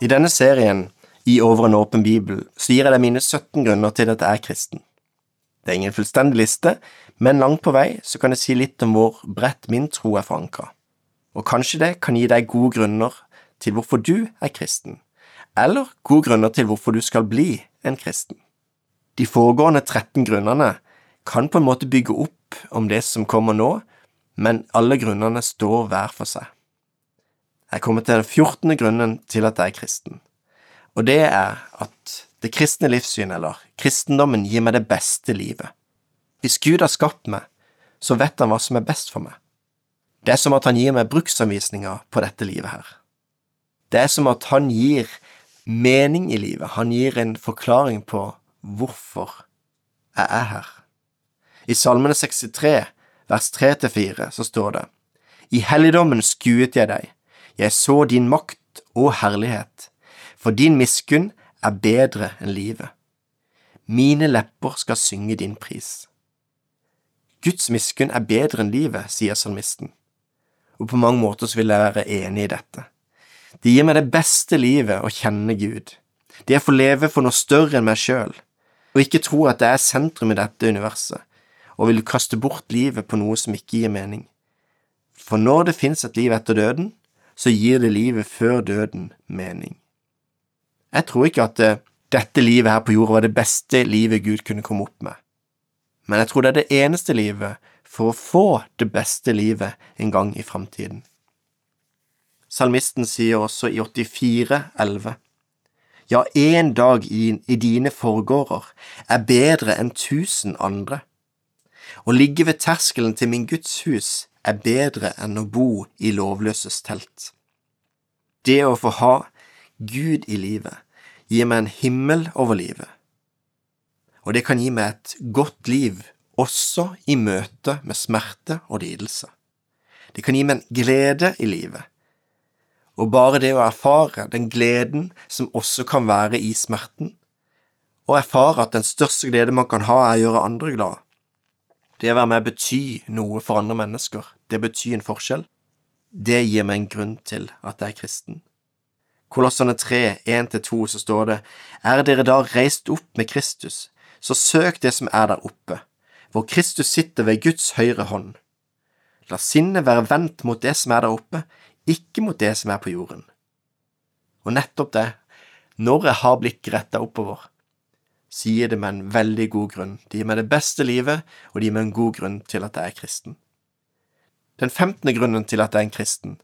I denne serien, I Over en åpen bibel, så gir jeg deg mine 17 grunner til at jeg er kristen. Det er ingen fullstendig liste, men langt på vei så kan jeg si litt om hvor bredt min tro er forankra. Og kanskje det kan gi deg gode grunner til hvorfor du er kristen, eller gode grunner til hvorfor du skal bli en kristen. De foregående 13 grunnene kan på en måte bygge opp om det som kommer nå, men alle grunnene står hver for seg. Jeg kommer til den fjortende grunnen til at jeg er kristen, og det er at det kristne livssyn, eller kristendommen, gir meg det beste livet. Hvis Gud har skapt meg, så vet han hva som er best for meg. Det er som at han gir meg bruksanvisninger på dette livet her. Det er som at han gir mening i livet, han gir en forklaring på hvorfor jeg er her. I Salmene 63, vers 3–4, så står det, I helligdommen skuet jeg deg, jeg så din makt og herlighet, for din miskunn er bedre enn livet. Mine lepper skal synge din pris. Guds miskunn er bedre enn livet, sier salmisten, og på mange måter så vil jeg være enig i dette. Det gir meg det beste livet å kjenne Gud, det er å få leve for noe større enn meg sjøl, og ikke tro at jeg er sentrum i dette universet, og vil kaste bort livet på noe som ikke gir mening. For når det fins et liv etter døden, så gir det livet før døden mening. Jeg tror ikke at eh, dette livet her på jorda var det beste livet Gud kunne komme opp med, men jeg tror det er det eneste livet for å få det beste livet en gang i framtiden. Salmisten sier også i 84,11 Ja, én dag i, i dine forgårder er bedre enn tusen andre. Å ligge ved terskelen til min Guds hus er bedre enn å bo i lovløses telt. Det å få ha Gud i livet gir meg en himmel over livet, og det kan gi meg et godt liv også i møte med smerte og lidelse. Det kan gi meg en glede i livet, og bare det å erfare den gleden som også kan være i smerten, og erfare at den største glede man kan ha, er å gjøre andre glad, det å være med betyr noe for andre mennesker, det betyr en forskjell. Det gir meg en grunn til at jeg er kristen. Kolossene 3, 1–2, så står det, Er dere da reist opp med Kristus, så søk det som er der oppe, hvor Kristus sitter ved Guds høyre hånd. La sinnet være vendt mot det som er der oppe, ikke mot det som er på jorden. Og nettopp det, når jeg har blikket retta oppover, gir det med en veldig god grunn. De gir meg det beste livet, og de gir meg en god grunn til at jeg er kristen. Den femtende grunnen til at jeg er en kristen,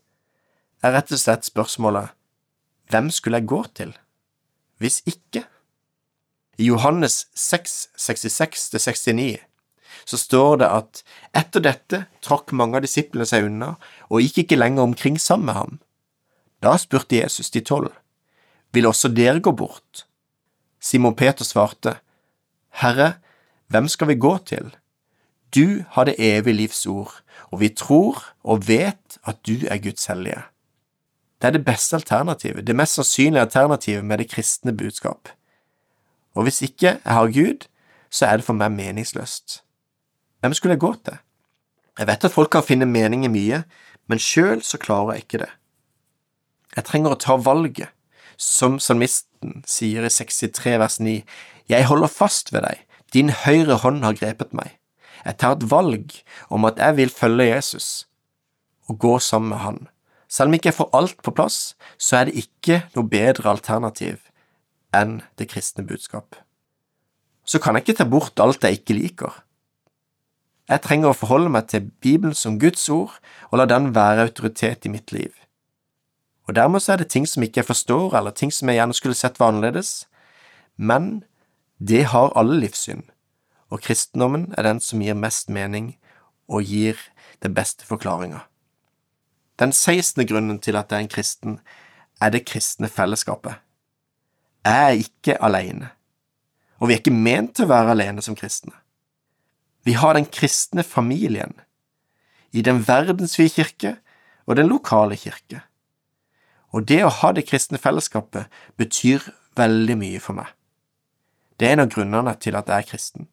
er rett og slett spørsmålet Hvem skulle jeg gå til hvis ikke? I Johannes 6, 66–69 så står det at etter dette trakk mange av disiplene seg unna og gikk ikke lenger omkring sammen med ham. Da spurte Jesus de tolv, vil også dere gå bort? Simon Peter svarte, Herre, hvem skal vi gå til? Du har det evige livs ord, og vi tror og vet at du er Guds hellige. Det er det beste alternativet, det mest sannsynlige alternativet med det kristne budskap. Og hvis ikke jeg har Gud, så er det for meg meningsløst. Hvem skulle jeg gå til? Jeg vet at folk kan finne mening i mye, men sjøl så klarer jeg ikke det. Jeg trenger å ta valget, som salmisten sier i 63 vers 9, Jeg holder fast ved deg, din høyre hånd har grepet meg. Jeg tar et valg om at jeg vil følge Jesus og gå sammen med han. Selv om ikke jeg får alt på plass, så er det ikke noe bedre alternativ enn det kristne budskap. Så kan jeg ikke ta bort alt jeg ikke liker. Jeg trenger å forholde meg til Bibelen som Guds ord og la den være autoritet i mitt liv. Og dermed så er det ting som ikke jeg forstår, eller ting som jeg gjerne skulle sett var annerledes, men det har alle livssyn, og kristendommen er den som gir mest mening og gir den beste forklaringa. Den sekstende grunnen til at jeg er en kristen, er det kristne fellesskapet. Jeg er ikke alene, og vi er ikke ment til å være alene som kristne. Vi har den kristne familien, i den verdensvide kirke og den lokale kirke. Og det å ha det kristne fellesskapet betyr veldig mye for meg. Det er en av grunnene til at jeg er kristen.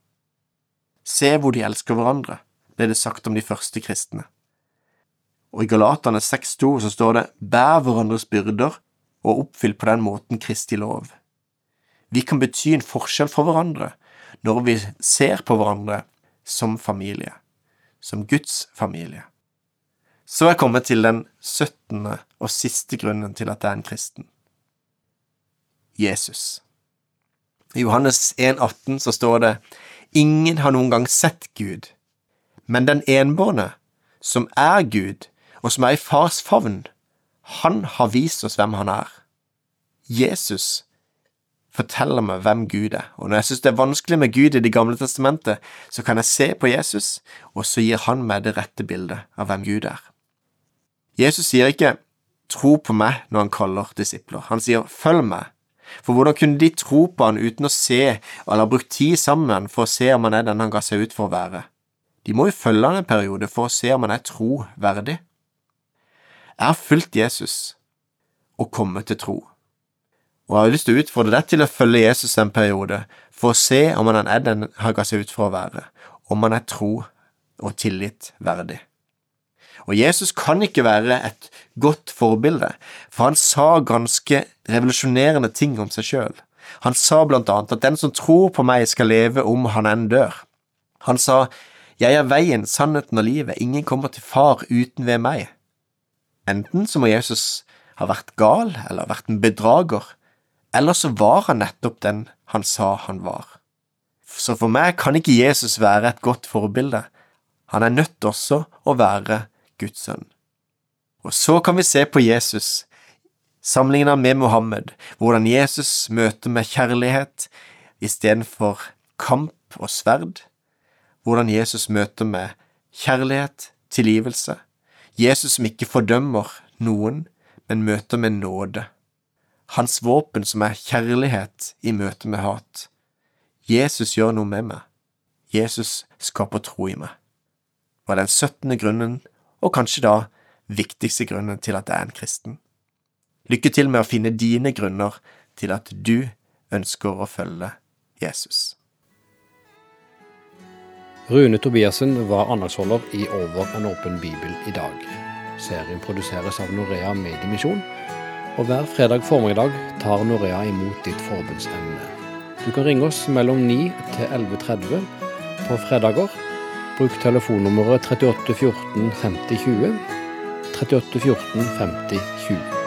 Se hvor de elsker hverandre, ble det sagt om de første kristne. Og i Galatane 6,2 så står det Bær hverandres byrder og oppfyll på den måten Kristi lov. Vi kan bety en forskjell for hverandre når vi ser på hverandre som familie, som Guds familie. Så er jeg kommet til den syttende og siste grunnen til at jeg er en kristen. Jesus. I Johannes 1,18 så står det Ingen har noen gang sett Gud, men den enbårne, som er Gud, og som er i fars favn, han har vist oss hvem han er. Jesus forteller meg hvem Gud er, og når jeg synes det er vanskelig med Gud i Det gamle testamentet, så kan jeg se på Jesus, og så gir han meg det rette bildet av hvem Gud er. Jesus sier ikke tro på meg når han kaller disipler, han sier følg meg. For hvordan kunne de tro på han uten å se eller ha brukt tid sammen for å se om han er den han ga seg ut for å være? De må jo følge han en periode for å se om han er troverdig. Jeg har fulgt Jesus og kommet til tro, og jeg har lyst til å utfordre deg til å følge Jesus en periode for å se om han er den han ga seg ut for å være, om han er tro og tillit verdig. Og Jesus kan ikke være et godt forbilde, for han sa ganske revolusjonerende ting om seg sjøl. Han sa blant annet at den som tror på meg, skal leve om han enn dør. Han sa, Jeg er veien, sannheten og livet, ingen kommer til Far uten ved meg. Enten så må Jesus ha vært gal eller vært en bedrager, eller så var han nettopp den han sa han var. Så for meg kan ikke Jesus være et godt forbilde. Han er nødt også å være Guds sønn. Og så kan vi se på Jesus, sammenlignet med Mohammed, hvordan Jesus møter med kjærlighet istedenfor kamp og sverd, hvordan Jesus møter med kjærlighet, tilgivelse, Jesus som ikke fordømmer noen, men møter med nåde, hans våpen som er kjærlighet i møte med hat. Jesus gjør noe med meg, Jesus skaper tro i meg. var den syttende grunnen og kanskje da viktigste grunnen til at jeg er en kristen. Lykke til med å finne dine grunner til at du ønsker å følge Jesus. Rune Tobiassen var andagsholder i Over en åpen bibel i dag. Serien produseres av Norea Mediemisjon, og hver fredag formiddag tar Norea imot ditt forbundsemne. Du kan ringe oss mellom 9 til 11.30 på fredager Bruk telefonnummeret 38 14 50 20. 38 14 50 20.